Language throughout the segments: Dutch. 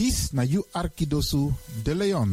Dis na you Arkidosu de Leon.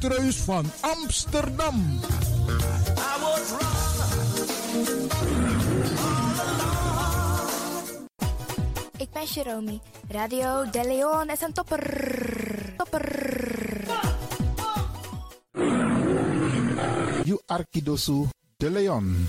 Woutreus van Amsterdam. Ik ben Jerome. Radio De Leon is een topper. Topper. You Arkidosu de Leon.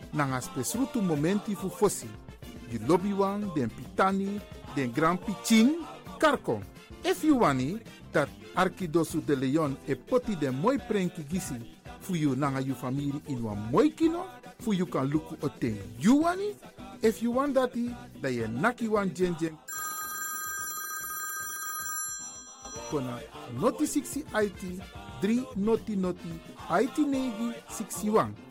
nanga spesrutu momenti fu fosi. You lobby wan, den pitani, den grand piching, karko. If you wani, dat Arkidosu de Leon e poti den moi prenki gisi fu you nanga you family in wan moi kino, fu you kan luku o ten you wani. If you want dati, da ye naki wan. Kona noti 60 IT, 3 noti noti, IT negi 61.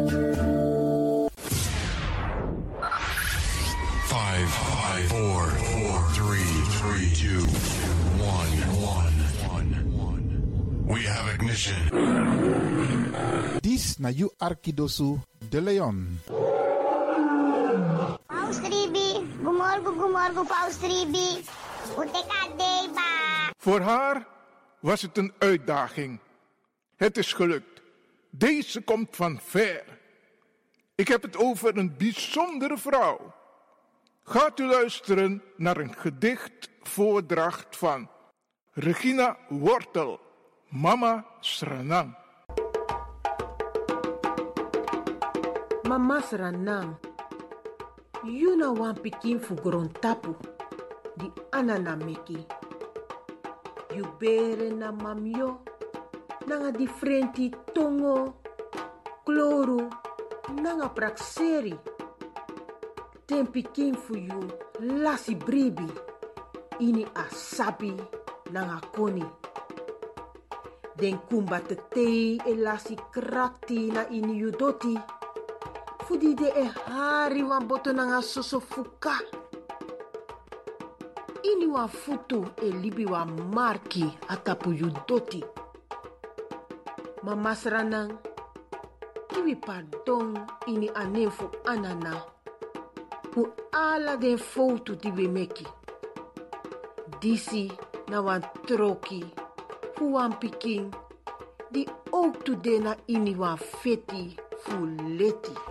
4, 4, 3, 3, 2, 1, 1, 1. We have ignition. This na you Arkidosu de Leon. Paus 3B, gumorgo gumorgo Paus 3B. Voor haar was het een uitdaging. Het is gelukt. Deze komt van ver. Ik heb het over een bijzondere vrouw Gaat u luisteren naar een gedicht voordracht van Regina Wortel, Mama Sranang. Mama Sranang, Yuna wan pikin fu tapu, di anana meki. You bere na mamyo, nanga differenti tongo, kloru, nanga prakseri. Ten pikin fu you lasi bribi, ini asabi nanga koni. Den kumba te tei e lasi krakti na ini you doti. Fudi de e hari wan boto nanga soso fuka. Ini wan futu e libi wan marki atapu you doti. Mama sranang, kiwi pardon ini ane fu anana. Ala den foto di we meki. Disi na wan troki, fu wan pikin, di ook de na ini wan feti fu leti.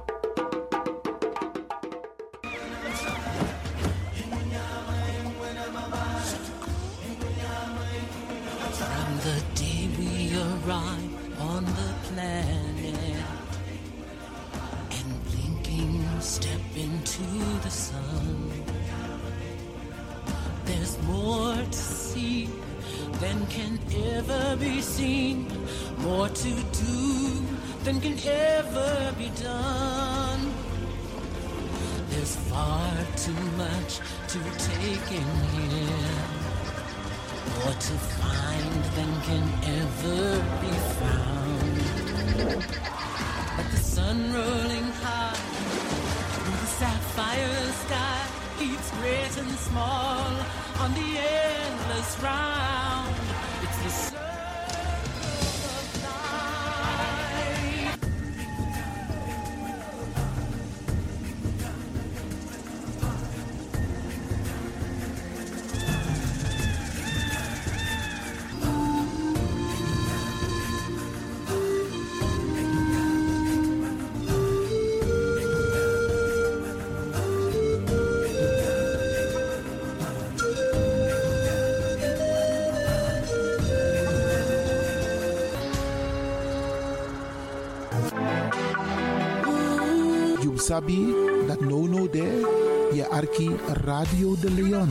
Into the sun, there's more to see than can ever be seen, more to do than can ever be done. There's far too much to take in here. More to find than can ever be found. But the sun rolling high sapphire sky keeps great and small on the endless round. It's the sabi that no no there, je arki Radio de Leon.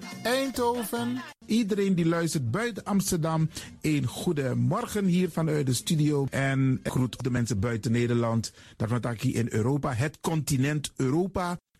Eindhoven. Iedereen die luistert buiten Amsterdam, een goede morgen hier vanuit de studio. En groet de mensen buiten Nederland, dat hier in Europa, het continent Europa.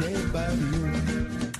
day by noon.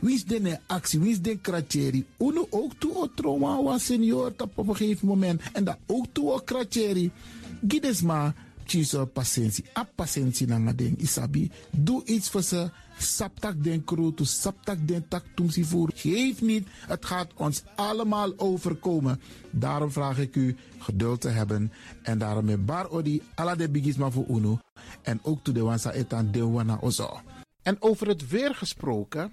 Wie is de actie? Wie is de kratjeri? Uno ook toe o trauma was senior op een gegeven moment. En dat ook toe o kratjeri. Gides maar chiso patiëntie. A patiëntie na ding isabi. Doe iets voor ze. Saptak den kroto, saptak den tak tumsi voer. Geef niet, het gaat ons allemaal overkomen. Daarom vraag ik u geduld te hebben. En daarom met bar odi, ala de bigisma voor uno. En ook to de wansa etan de wana ozo. En over het weer gesproken,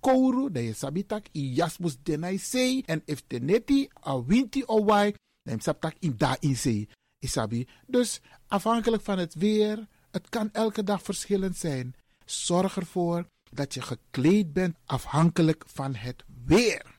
kouru, dan je sabitak i jasmus denai sei. En if teneti a winti o wai, dan je in da in. Isabi. Dus afhankelijk van het weer, het kan elke dag verschillend zijn. Zorg ervoor dat je gekleed bent afhankelijk van het weer.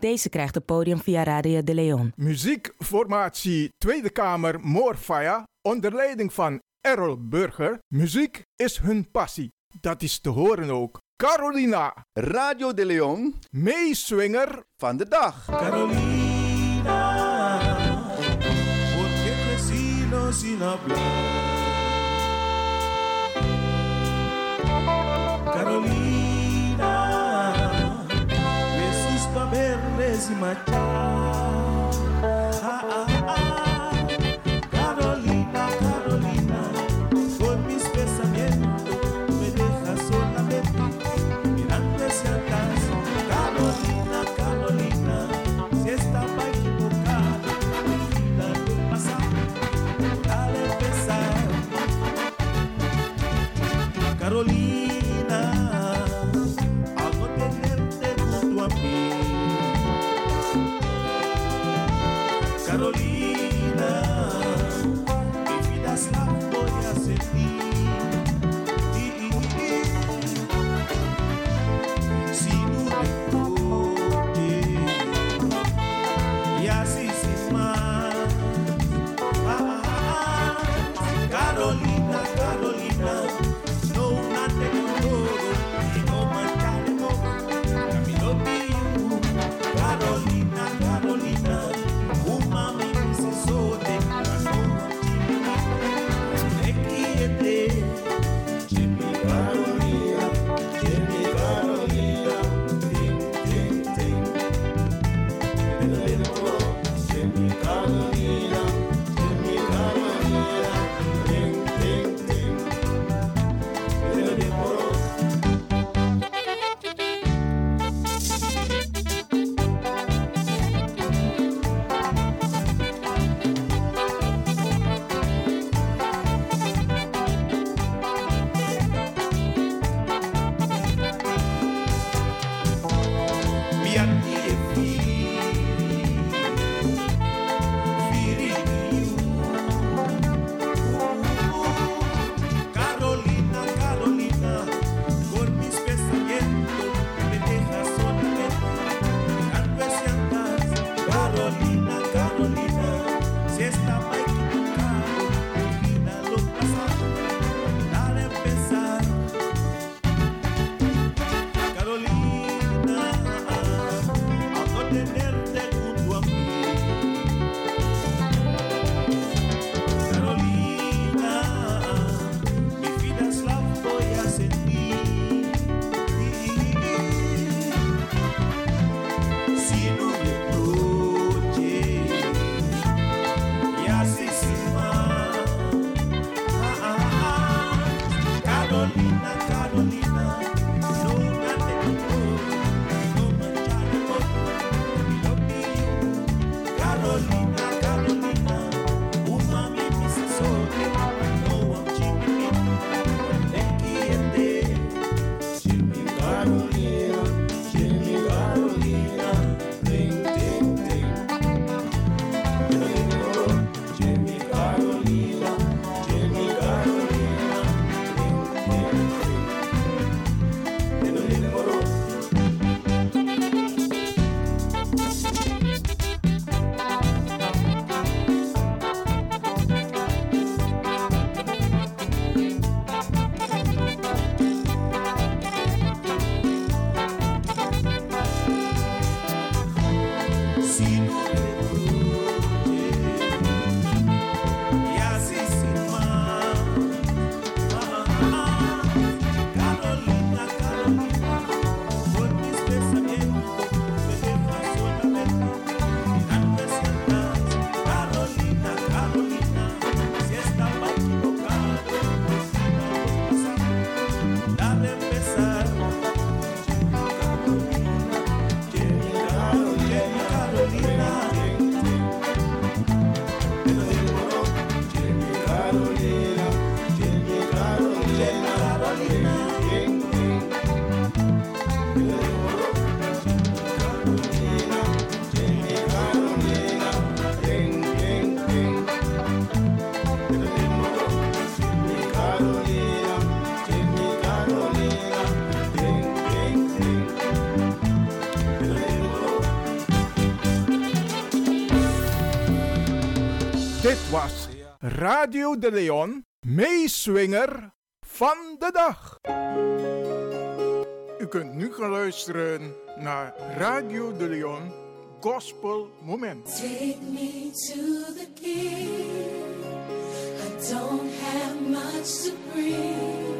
Ook deze krijgt het podium via Radio de Leon. Muziekformatie Tweede Kamer Moorfaya onder leiding van Errol Burger. Muziek is hun passie. Dat is te horen ook. Carolina. Radio de Leon. Meeswinger van de dag. Carolina. Carolina, crazy, my child. Mario de Leon, meeswinger van de dag. U kunt nu gaan luisteren naar Radio de Leon Gospel Moment. Take me to the king. I don't have much to bring.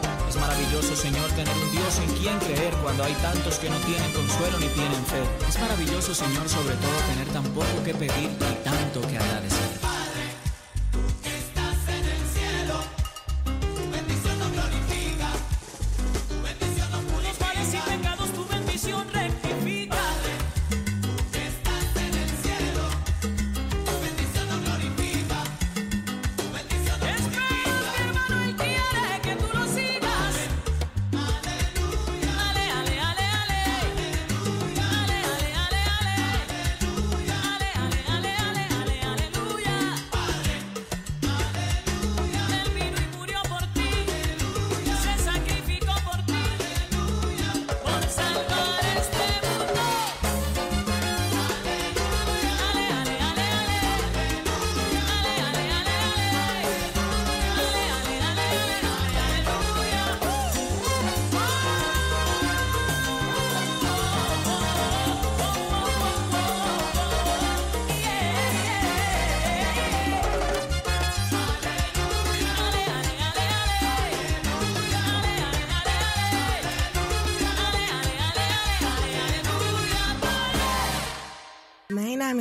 maravilloso, Señor, tener un Dios en quien creer cuando hay tantos que no tienen consuelo ni tienen fe. Es maravilloso, Señor, sobre todo tener tan poco que pedir y tanto que agradecer.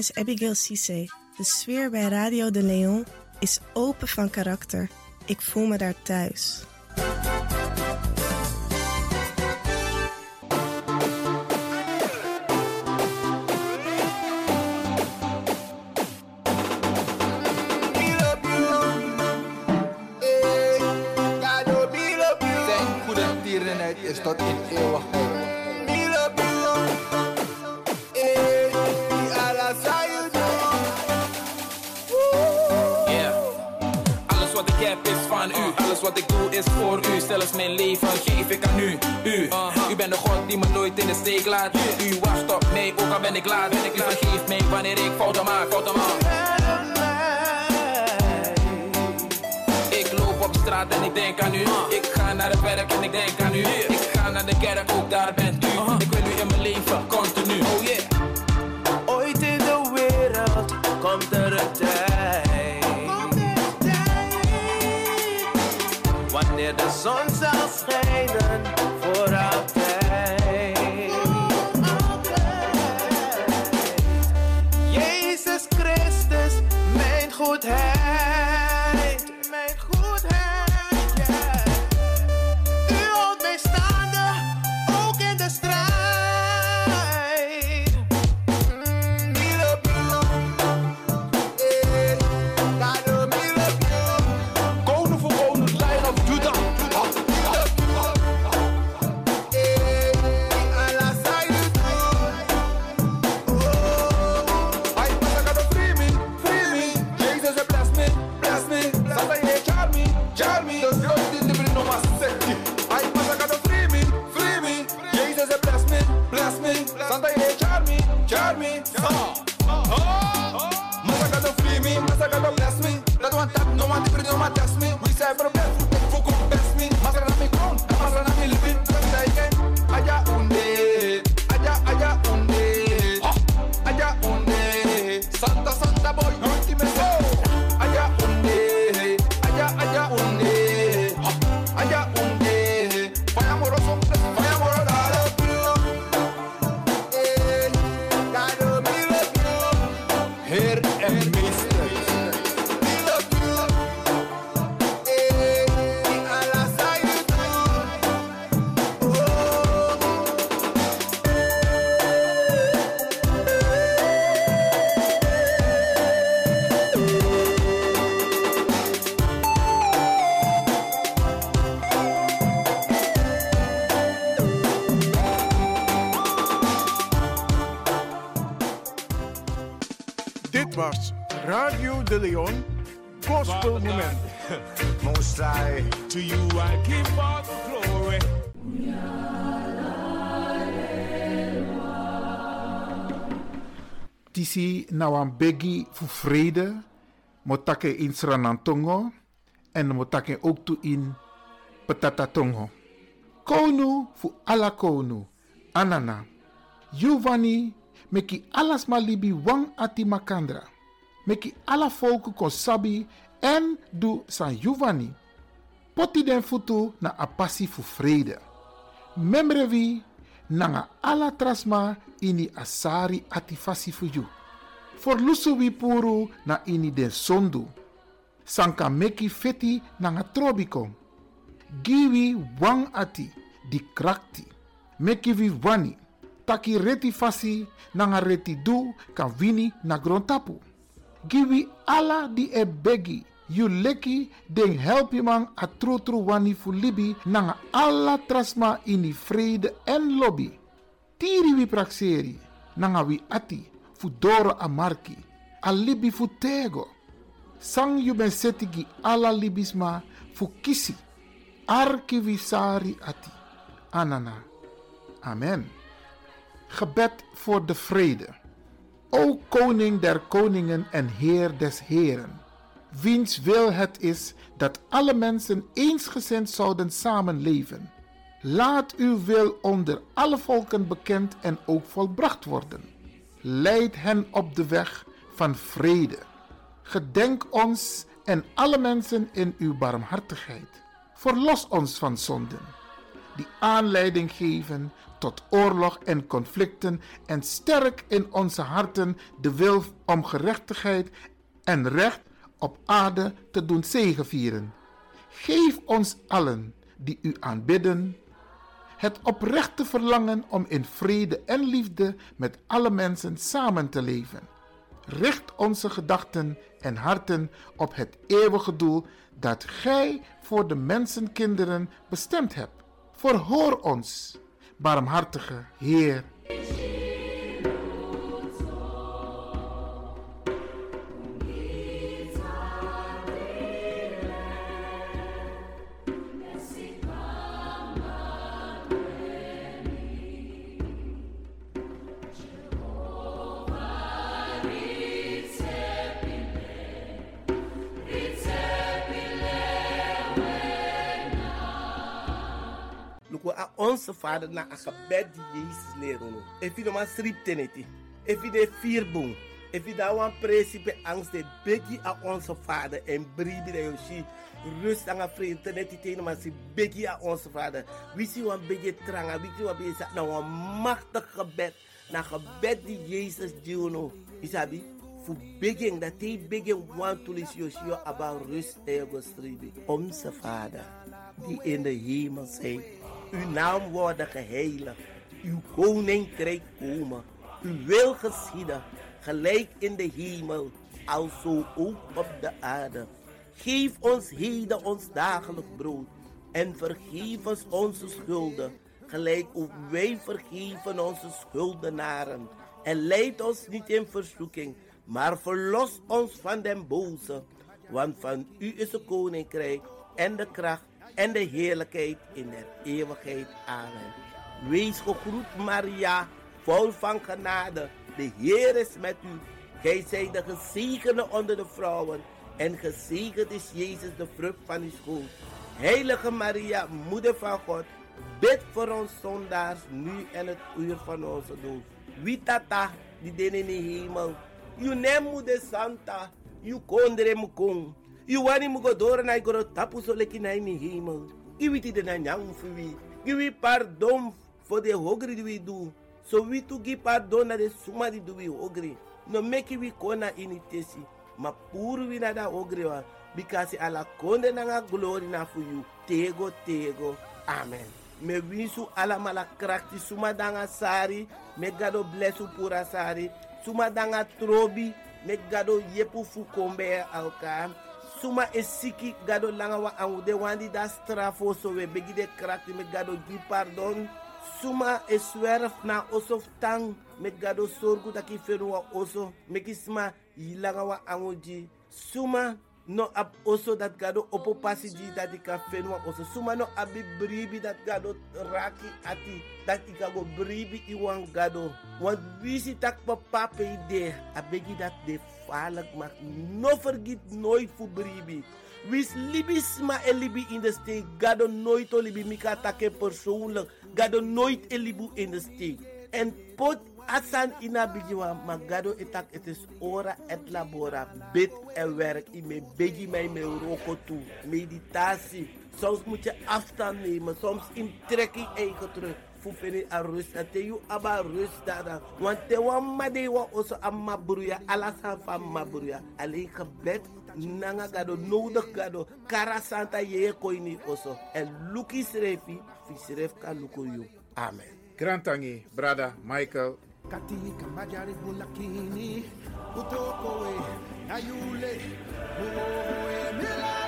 Is Abigail Cisse. De sfeer bij Radio de Leon is open van karakter. Ik voel me daar thuis. In de steek laat. U wacht op mij, ook al ben ik laat. Ben ik u vergeeft mij wanneer ik fouten maak. Fouten maak. Ik loop op straat en ik denk aan u. Ik ga naar het werk en ik denk aan u. Ik ga naar de kerk, ook daar bent u. Ik wil u in mijn leven, continu. Oh yeah. Ooit in de wereld komt er een tijd. Wanneer de zon zal schijnen voor Tisi na wan begi fu vrede, motake in Sranantongo en motake ook toe in Petatatongo. Konu fu ala konu, anana. Giovanni meki alas malibi wang ati makandra. Meki ala volku kon sabi en du san Giovanni. Poti den futu na apasi fu vrede. Memrevi nanga ala trasma ini asari ati fasi fu you. For lusu puru na ini den sondu. Sanka meki feti nanga trobikon. Giwi wang ati di krakti. Meki vi wani. Taki reti fasi nanga reti du kan wini na grontapu. Giwi ala di e begi. You leki den help je man a tru tru wani fu libi nanga alla trasma ini vrede en lobby. Tiri wi praxeri nanga wi ati fu doro amarki. A libi fu tego. Sang you ben setigi alla libisma fu kisi. Arki wi sari ati. Anana. Amen. Gebed voor de vrede. O koning der koningen en heer des heren, wiens wil het is dat alle mensen eensgezind zouden samenleven. Laat uw wil onder alle volken bekend en ook volbracht worden. Leid hen op de weg van vrede. Gedenk ons en alle mensen in uw barmhartigheid. Verlos ons van zonden. die aanleiding geven tot oorlog en conflicten en sterk in onze harten de wil om gerechtigheid en recht op aarde te doen zegevieren. Geef ons allen die u aanbidden het oprechte verlangen om in vrede en liefde met alle mensen samen te leven. Richt onze gedachten en harten op het eeuwige doel dat Gij voor de mensenkinderen bestemd hebt. Verhoor ons, barmhartige Heer. Vader na a gebed die Jezus leren. je maar strip teneti. If je de vier boom. Je daar een principe angst de begi a onze vader en bribi de yoshi. Rust aan a vrede teneti tenen maar si begi a onze vader. Wie zie wan begi tranga. Wie zie begi sa na wan machtig gebed. Na gebed die Jezus no. Isabi. Fu begin dat hij begin want to lis yoshi about rust ego stribi. Onze vader die in de hemel zijt. Uw naam worden geheiligd. Uw koninkrijk komen. Uw wil geschieden. Gelijk in de hemel. Alzo ook op de aarde. Geef ons heden ons dagelijk brood. En vergeef ons onze schulden. Gelijk ook wij vergeven onze schuldenaren. En leid ons niet in verzoeking. Maar verlos ons van den boze. Want van u is het koninkrijk en de kracht en de heerlijkheid in der eeuwigheid. Amen. Wees gegroet Maria, vol van genade. De Heer is met u. Gij zijt de gezegende onder de vrouwen. En gezegend is Jezus de vrucht van uw schoot. Heilige Maria, moeder van God, bid voor ons zondaars, nu en het uur van onze dood. Wie tata, die den in de hemel. You nem moeder santa, you kondre mukong. You wani mugodora na igoro tapu so leki na in hemel. Iwiti de na nyang fuwi. Give pardon for the hogri die we do. So we to give pardon na de suma di do we hogri. No make we kona initesi. Ma puru we na da hogri wa. Because ala konde na nga glory na for you. Tego tego. Amen. Me winsu ala mala krakti suma danga sari. Me gado blessu pura sari. Suma danga trobi. Me gado yepu fu kombe alka. Suma e siki gado langa wa wandi da strafo so we begi de krakti me gado gi pardon. Suma e swerf na osof tang me gado sorgu taki fenu oso. Me kisma yilanga wa. Suma no ab oso dat gado opo pasi di dat ika fenu oso. Suma no abi bribi dat gado raki ati dat ika go bribi iwan gado. Want wisi tak papa pe ide abegi dat de falag mak. No vergiet nooit voor bribi. Wis libisma e libi in de steek. Gado nooit o libi mika take persoonlijk. Gado nooit e libu in de steek. En pot asan ina bijiwa magado etak het is ora et labora bid en werk i me begi mij me roko toe meditatie soms moet je afstand nemen. Soms in trekking eigen terug. Fufeni a rust. Dat te you aba rust dada want te wan made wa oso amma bruya alasan fan ma bruya alleen gebed nanga gado nodig gado kara santa ye koini oso en luki srefi fi sref ka luko you. Amen. Grantangi, brada Michael. Kati kambajari bulakini muoe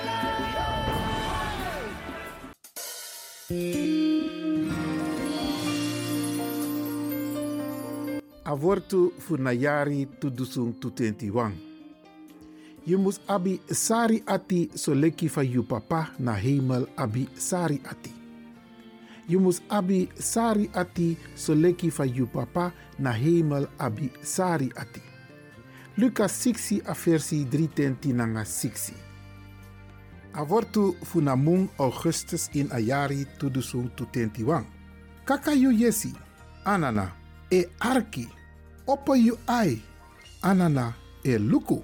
Avortu funayari tudusung tutentiwang. Je moest abi sari ati soleki van je papa na hemel abi sari ati. Je moest abi sari ati soleki van je papa na hemel abi sari ati. Lucas 6 a versi 3 nanga 6. Avortu funamung Augustus in ayari tudusung tutentiwang. Kaka yu yesi, anana, e arki, oppo yu ai, anana, e luku.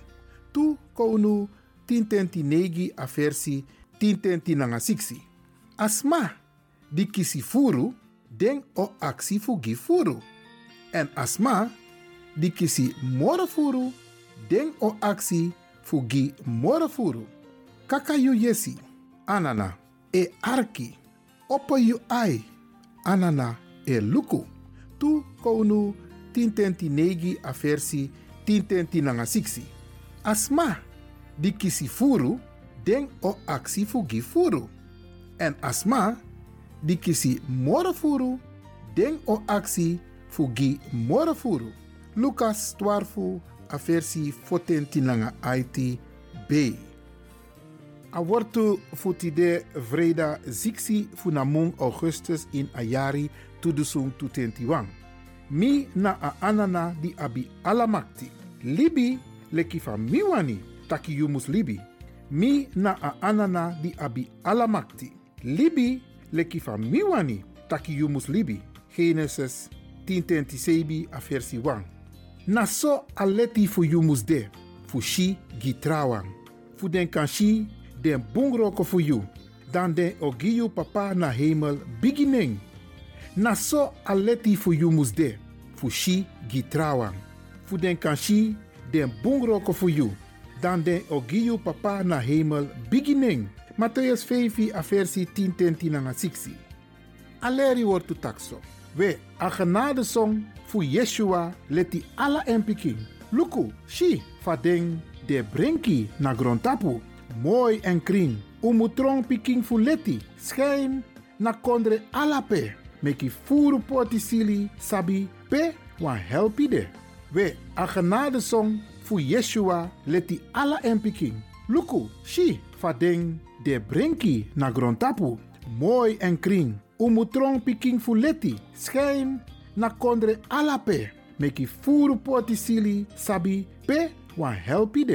Tu kounu tintenti negi a versi tintenti. Asma, di kisi furu, den o aksi fu gi furu. En asma, di kisi moro furu, den o aksi fu gi moro furu. Kaka yu yesi, anana, e arki, opo yu ai, anana, e luku. Tu kounu tintenti negi a versi tintenti nanga siksi. Asma, di kisi furu, den o aksi fu gi furu. En asma, di kisi moro furu, den o aksi fu gi moro furu. Lucas 12 a versi 14 nanga IT B. A wortu futide vreda ziksi funamung Augustus in Ayari tudusung 21. Mi na a anana di abi alamakti. Libi leki miwani taki yumus libi. Mi na a anana di abi alamakti. Libi leki miwani taki yumus libi. Genesis 10:27 a versi 1. Na so aleti fu yumus de, fu shi gitrawang. Den bungroko fu yu. Dan den ogiyu papa na hemel beginning. Na so aleti fu yumus de, fu shi gitrawang. Fu den kan shi den bungroko fu yu. Dan den ogiyu papa na hemel beginning. Matthäus 5 a versi 10 10 10 na 6. Aleri wordt takso. We a genade song fu Yeshua leti ala en pikin. Luku, shi, fadeng de brenki na grontapu. Mooi en kring. Umutrong pikin fu leti. Schijn na kondre alape. Meki furu poti sili sabi pe wan helpi de. We a genade song fu Yeshua leti ala en pikin. Luku, shi, fadeng de brenki na grontapu. Mooi en kring. Umutrong piking fuleti. Schijn na kondre alape. Meki furu poti sili sabi pe wan helpi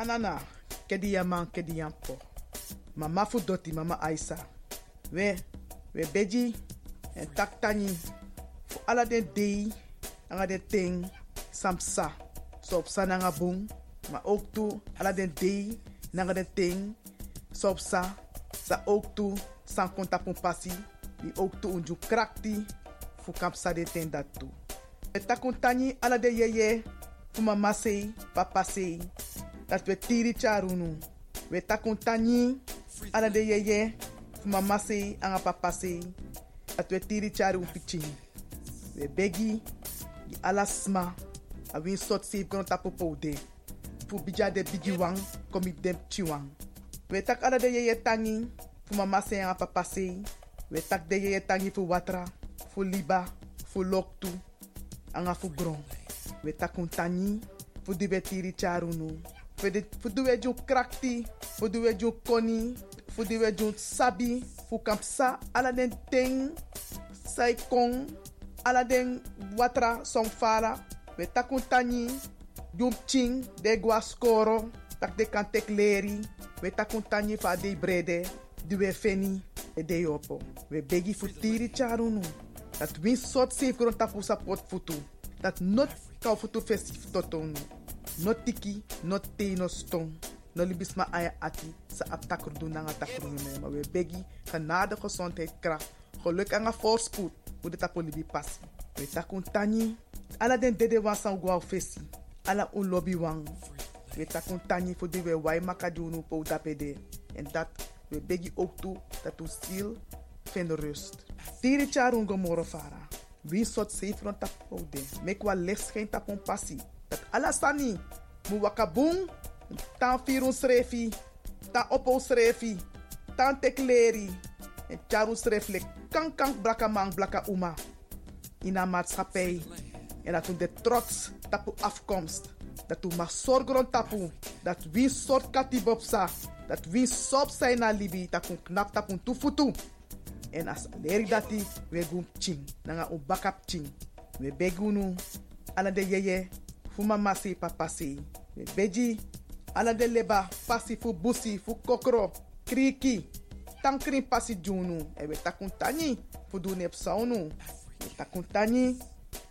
Anana, kedi yaman, kedi yampo. Mama fu doti, mama Aisa. We, we beji, en taktani. Fu ala den dei, anga den ting, samsa. So op sa nanga bung, ma ook tu, ala den dei, nanga den ting, so op sa. Sa ook tu, san konta pun pasi. Di ook tu unju krakti, fu kapsa de ten dat tu. We takuntani ala de yeye, fu mama sei, papa sei. Dat we tiri charunu. We takuntani ala de yeye, fu mama sei, anga papa sei. Dat we tiri charu pichin. We begi, di ala sma, a win sot save kono tapo poude. Fu bija de bigi wang, komi dem. We tak ala de yeye tangi, fu mama sei, anga papa sei. We tak de yeye tangi fu watra, fu liba, fu loktu, anga fu gron. We takuntani, fu di we tiri charunu. Fu duwe jun krakti, fu duwe jun koni, duwe jun sabi, fu kampsa, den ting, sai kong, ala den watra song fara, we takun tani, jun ching, de gwa skoro, tak de kan tek leri, we fa de brede, duwe feni, e de yopo. We begi tiri charunu, dat win sot safe kron tapu sapot futu, dat not kau futu festif totonu. No tiki, no te, no stong. No libis ma aya ati, sa ap takru doen na nga takru me. We begi, genade, gezondheid, kracht, geluk en voorspoed. Hoe dit apo libi passi. We takun tani, ala den dede wan san gwa fesi. Ala un lobby wang. We takun tani, voor die we wai makadunu po tapede. En dat, we begi ook toe, dat u ziel vindt rust. Tiri charun gomoro fara. Wie soort zeefron tapo de. Mek wa licht geen tapon passi. Dat alasani, mu wakabung, tan firun srefi, tan opo srefi, tan tekleri, en charu sreflek, kan kan blaka man blaka uma. In een maatschappij. En dat we de trots tapu afkomst. Dat we maar zorgen tapu. Dat wie soort katibopsa. Dat wie sop zijn na libi. Dat we knap tapu tufutu. En als leri dati, we gum ching. Nanga un bakap ching. We begunu. Ala de yeye. Fu papa. We beji. Ala de leba pasi fu busi fu kokro. Kriki. Tankrin pasi junu. E we takun. Fu nep saunu. We takun tani.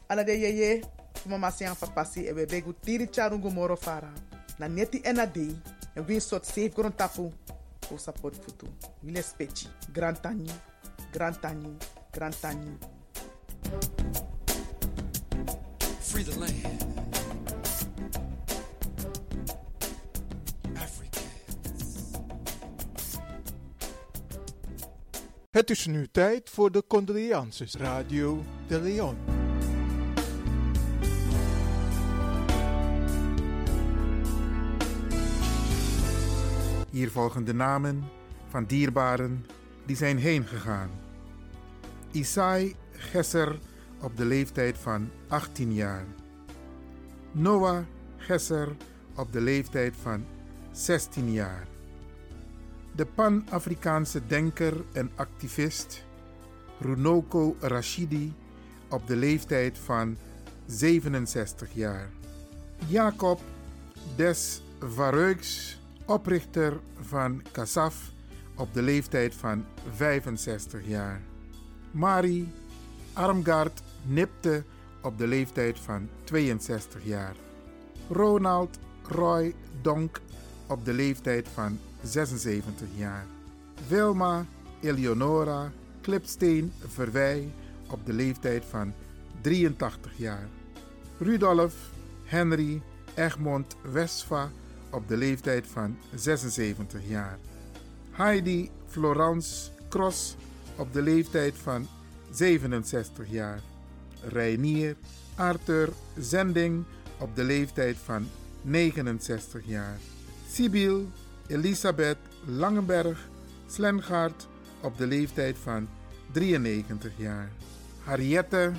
Ala de yeye. Fu mama siang fa pasi e we begu tiri charungu moro fara. Na neti ena. En win sot safe gron tapu. Support futu. Wile speci. Grand tani. Grand tani. Grand tani. Free the land. Het is nu tijd voor de condolences Radio de Leon. Hier volgen de namen van dierbaren die zijn heen gegaan. Isai Gesser op de leeftijd van 18 jaar. Noah Gesser op de leeftijd van 16 jaar. De Pan-Afrikaanse denker en activist Runoko Rashidi op de leeftijd van 67 jaar. Jacob Des Vareux, oprichter van Kasaf op de leeftijd van 65 jaar. Marie Armgaard Nipte op de leeftijd van 62 jaar. Ronald Roy Donk op de leeftijd van 76 jaar. Wilma Eleonora Klipsteen Verwij op de leeftijd van 83 jaar. Rudolf Henry Egmond Westva op de leeftijd van 76 jaar. Heidi Florence Cross op de leeftijd van 67 jaar. Reinier Arthur Zending op de leeftijd van 69 jaar. Sibyl Elisabeth Langenberg Slengaard op de leeftijd van 93 jaar. Harriette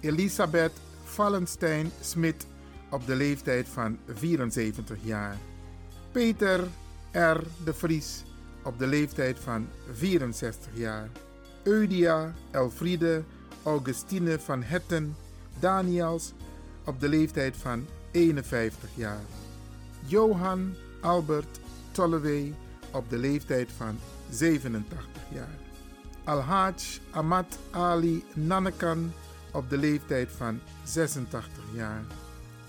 Elisabeth Vallenstein Smit op de leeftijd van 74 jaar. Peter R. de Vries op de leeftijd van 64 jaar. Eudia Elfriede Augustine van Hetten Daniels op de leeftijd van 51 jaar. Johan Albert Tollewey op de leeftijd van 87 jaar. Alhaj Ahmad Ali Nannekan op de leeftijd van 86 jaar.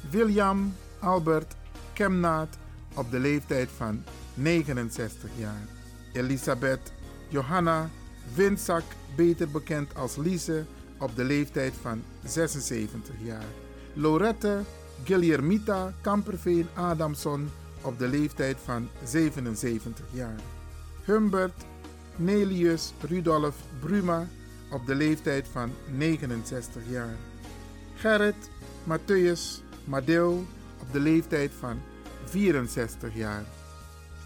William Albert Kemnaat op de leeftijd van 69 jaar. Elisabeth Johanna Winzak, beter bekend als Lise, op de leeftijd van 76 jaar. Lorette Guillermita Kamperveen Adamson op de leeftijd van 77 jaar. Humbert Nelius Rudolf Bruma op de leeftijd van 69 jaar. Gerrit Matthäus Madeo op de leeftijd van 64 jaar.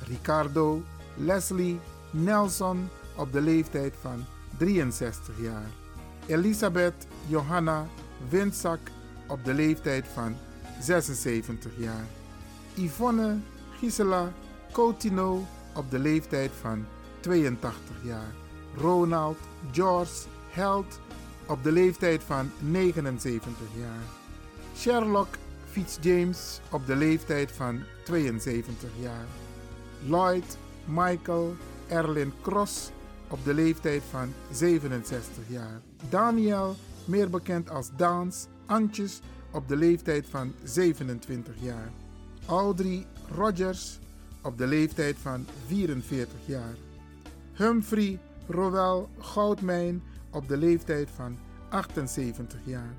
Ricardo Leslie Nelson op de leeftijd van 63 jaar. Elisabeth Johanna Winzak op de leeftijd van 76 jaar. Yvonne Gisela Coutinho op de leeftijd van 82 jaar. Ronald George Held op de leeftijd van 79 jaar. Sherlock Fitzjames op de leeftijd van 72 jaar. Lloyd Michael Erlin Cross op de leeftijd van 67 jaar. Daniel, meer bekend als Daans Antjes, op de leeftijd van 27 jaar. Audrey Rogers op de leeftijd van 44 jaar. Humphrey Rowell Goudmijn op de leeftijd van 78 jaar.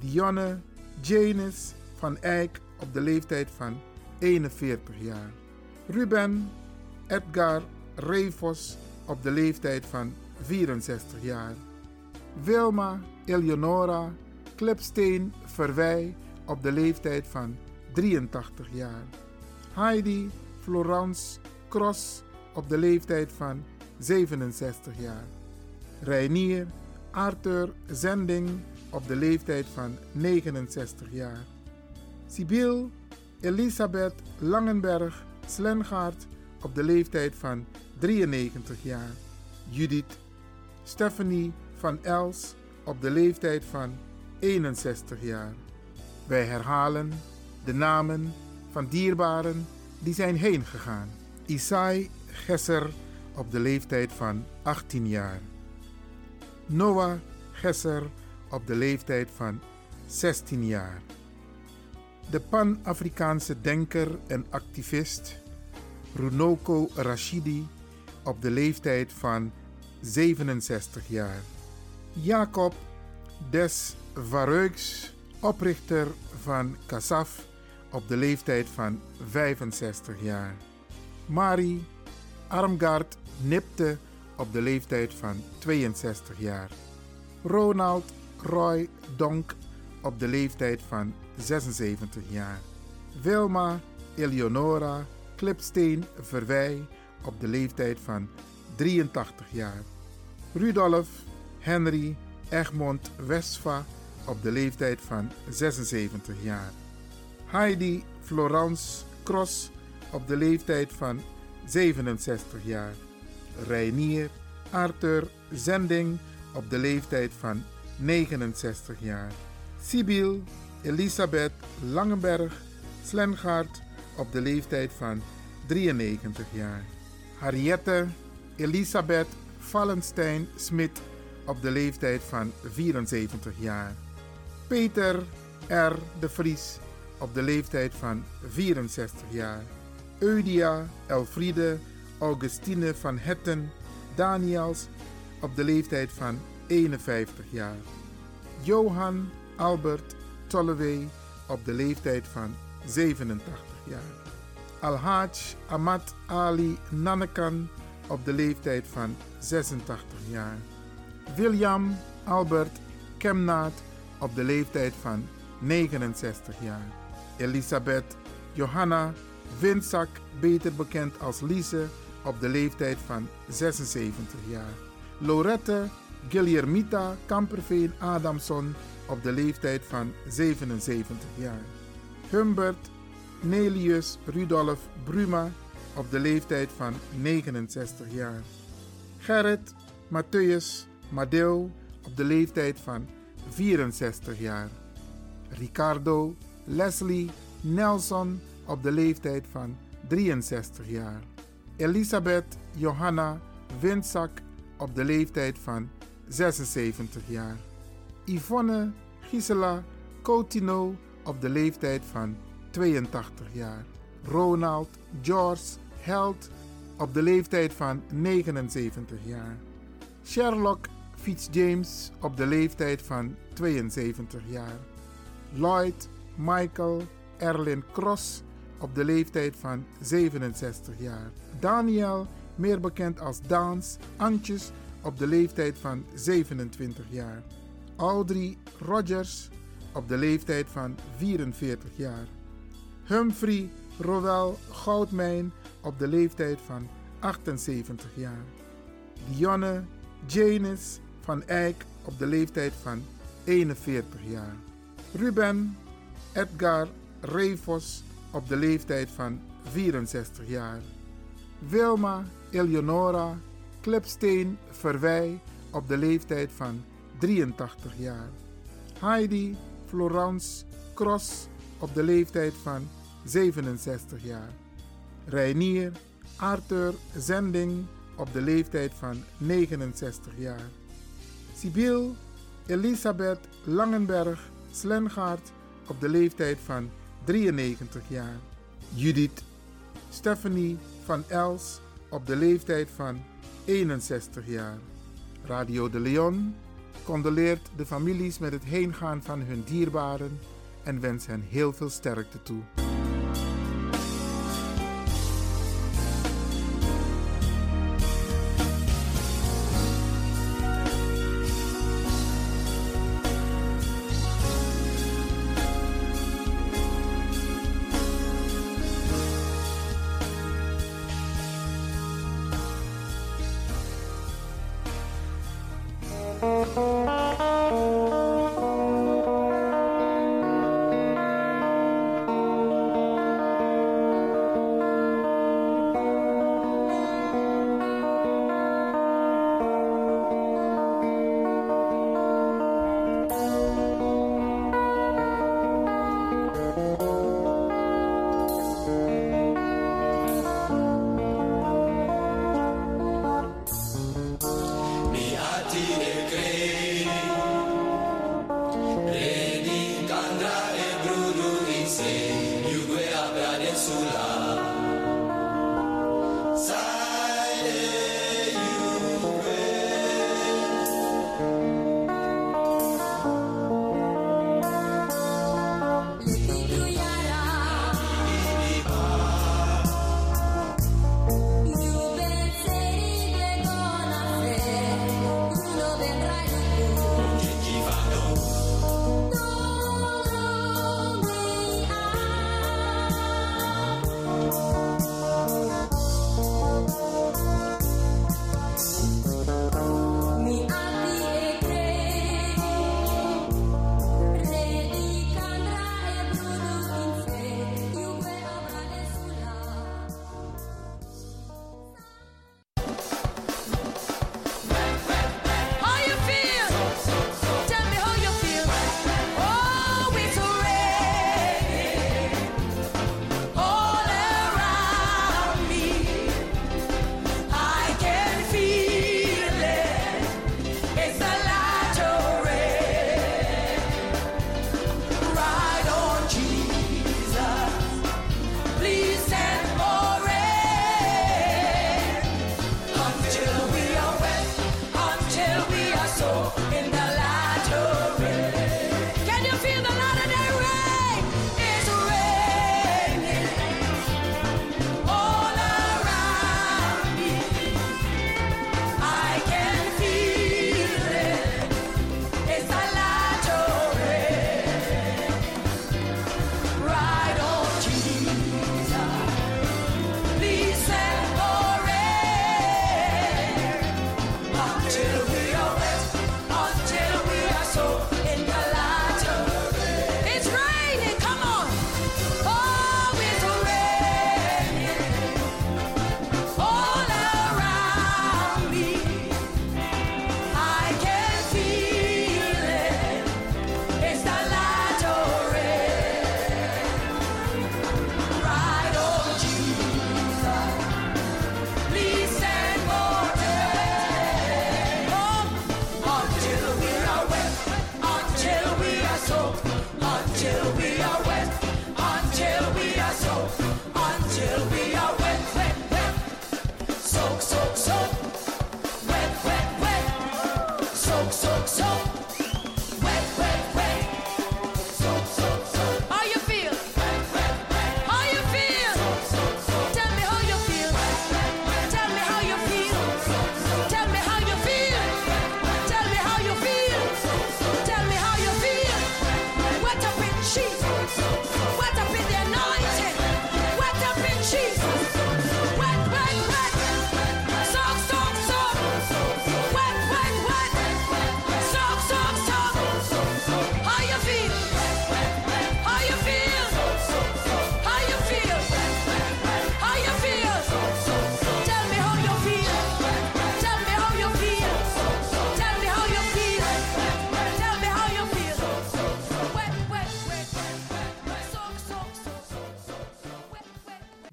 Dionne Janis van Eyck op de leeftijd van 41 jaar. Ruben Edgar Revos op de leeftijd van 64 jaar. Wilma Eleonora Klepsteen Verwij op de leeftijd van 83 jaar. Heidi Florence Cross op de leeftijd van 67 jaar. Reinier Arthur Zending op de leeftijd van 69 jaar. Sibyl Elisabeth Langenberg Slengaard op de leeftijd van 93 jaar. Judith Stephanie van Els op de leeftijd van 61 jaar. Wij herhalen de namen van dierbaren die zijn heen gegaan. Isai Gesser op de leeftijd van 18 jaar. Noah Gesser op de leeftijd van 16 jaar. De Pan-Afrikaanse denker en activist Runoko Rashidi op de leeftijd van 67 jaar. Jacob Des Vareux, oprichter van Kasaf op de leeftijd van 65 jaar. Marie Armgaard Nipte op de leeftijd van 62 jaar. Ronald Roy Donk op de leeftijd van 76 jaar. Wilma Eleonora Klipsteen Verwij op de leeftijd van 83 jaar. Rudolf Henry Egmond Westva op de leeftijd van 76 jaar. Heidi Florence Cross op de leeftijd van 67 jaar. Reinier Arthur Zending op de leeftijd van 69 jaar. Sibyl Elisabeth Langenberg Slengaard op de leeftijd van 93 jaar. Harriette Elisabeth Vallenstein Smit op de leeftijd van 74 jaar. Peter R. de Vries op de leeftijd van 64 jaar. Eudia Elfriede Augustine van Hetten Daniels op de leeftijd van 51 jaar. Johan Albert Tollewey op de leeftijd van 87 jaar. Alhaj Ahmad Ali Nannekan op de leeftijd van 86 jaar. William Albert Kemnaat op de leeftijd van 69 jaar. Elisabeth Johanna Winzak, beter bekend als Lise, op de leeftijd van 76 jaar. Lorette Guillermita Kamperveen Adamson op de leeftijd van 77 jaar. Humbert Nelius Rudolf Bruma op de leeftijd van 69 jaar. Gerrit Matthäus Madeo op de leeftijd van 64 jaar. Ricardo Leslie Nelson op de leeftijd van 63 jaar. Elisabeth Johanna Winzak op de leeftijd van 76 jaar. Yvonne Gisela Coutinho op de leeftijd van 82 jaar. Ronald George Held op de leeftijd van 79 jaar. Sherlock Fitzjames op de leeftijd van 72 jaar. Lloyd Michael Erlin Cross op de leeftijd van 67 jaar. Daniel, meer bekend als Daans Antjes, op de leeftijd van 27 jaar. Audrey Rogers op de leeftijd van 44 jaar. Humphrey Rowell Goudmijn op de leeftijd van 78 jaar. Dionne Janis van Eyck op de leeftijd van 41 jaar. Ruben Edgar Revos op de leeftijd van 64 jaar. Wilma Eleonora Klepsteen Verwij op de leeftijd van 83 jaar. Heidi Florence Cross op de leeftijd van 67 jaar. Reinier Arthur Zending op de leeftijd van 69 jaar. Sibyl Elisabeth Langenberg Slengaard op de leeftijd van 93 jaar. Judith Stephanie van Els op de leeftijd van 61 jaar. Radio de Leon condoleert de families met het heengaan van hun dierbaren en wens hen heel veel sterkte toe.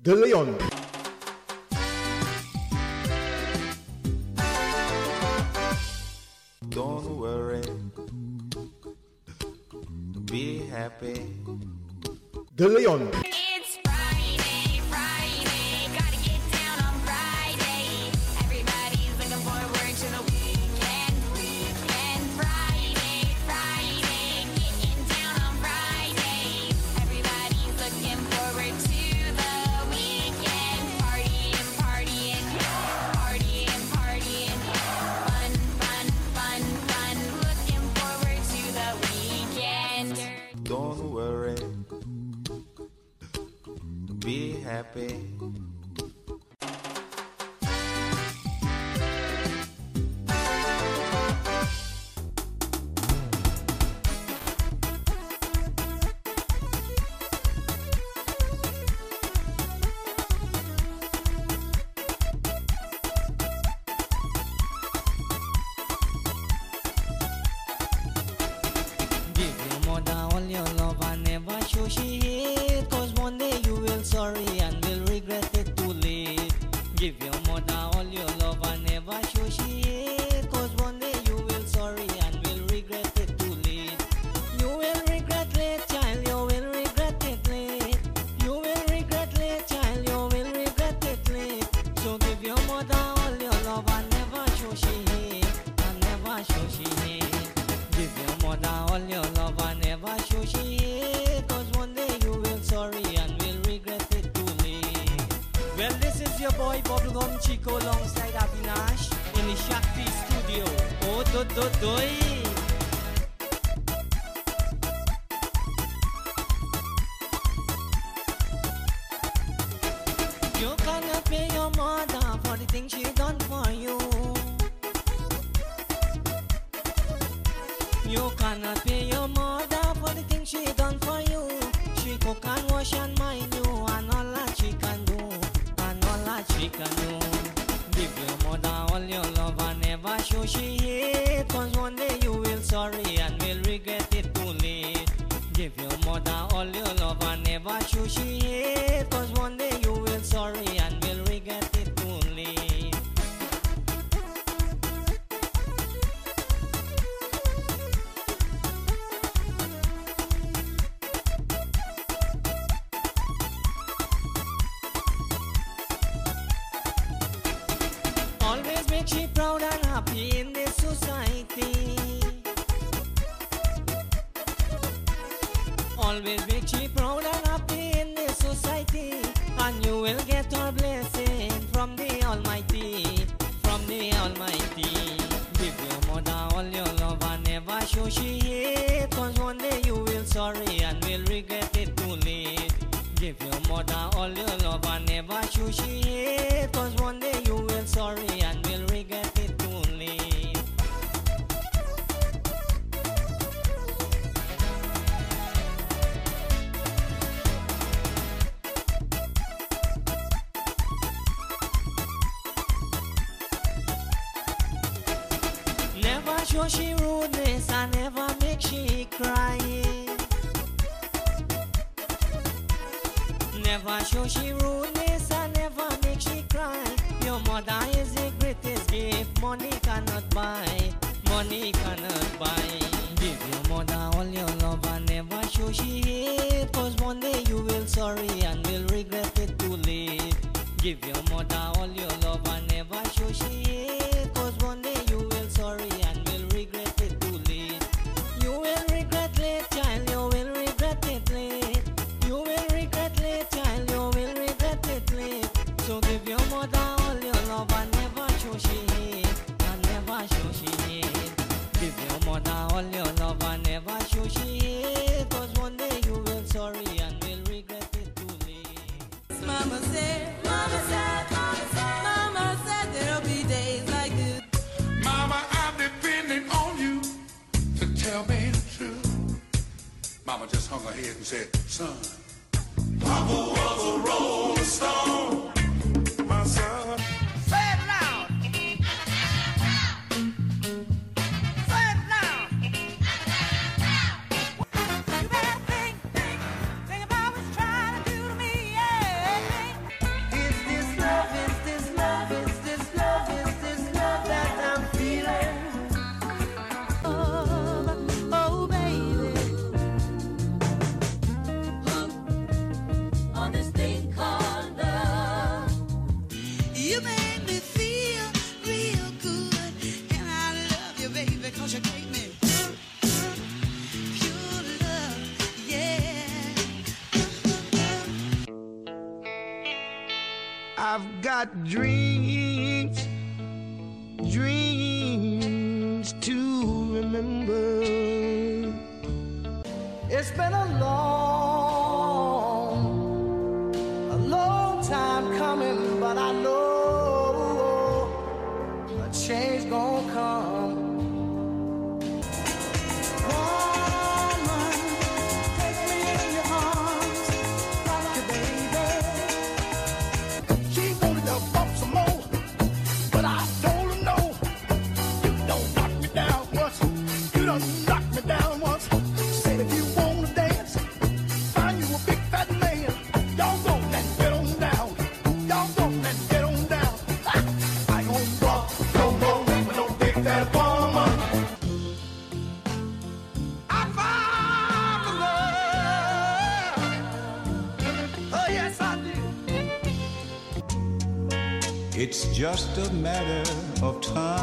De Leon. Don't worry. Be happy. De Leon. Come, Chico alongside Avinash in the Shakti studio. Oh, do, do, do, eh. show she rudeness I never make she cry. Never show she rudeness I never make she cry. Your mother is the greatest gift money cannot buy Money cannot buy. Give your mother all your love and never show she hate Cause one day you will sorry and will regret it too late Give your mother all your love and never show she hate. out here and said, son, got dreams, just a matter of time.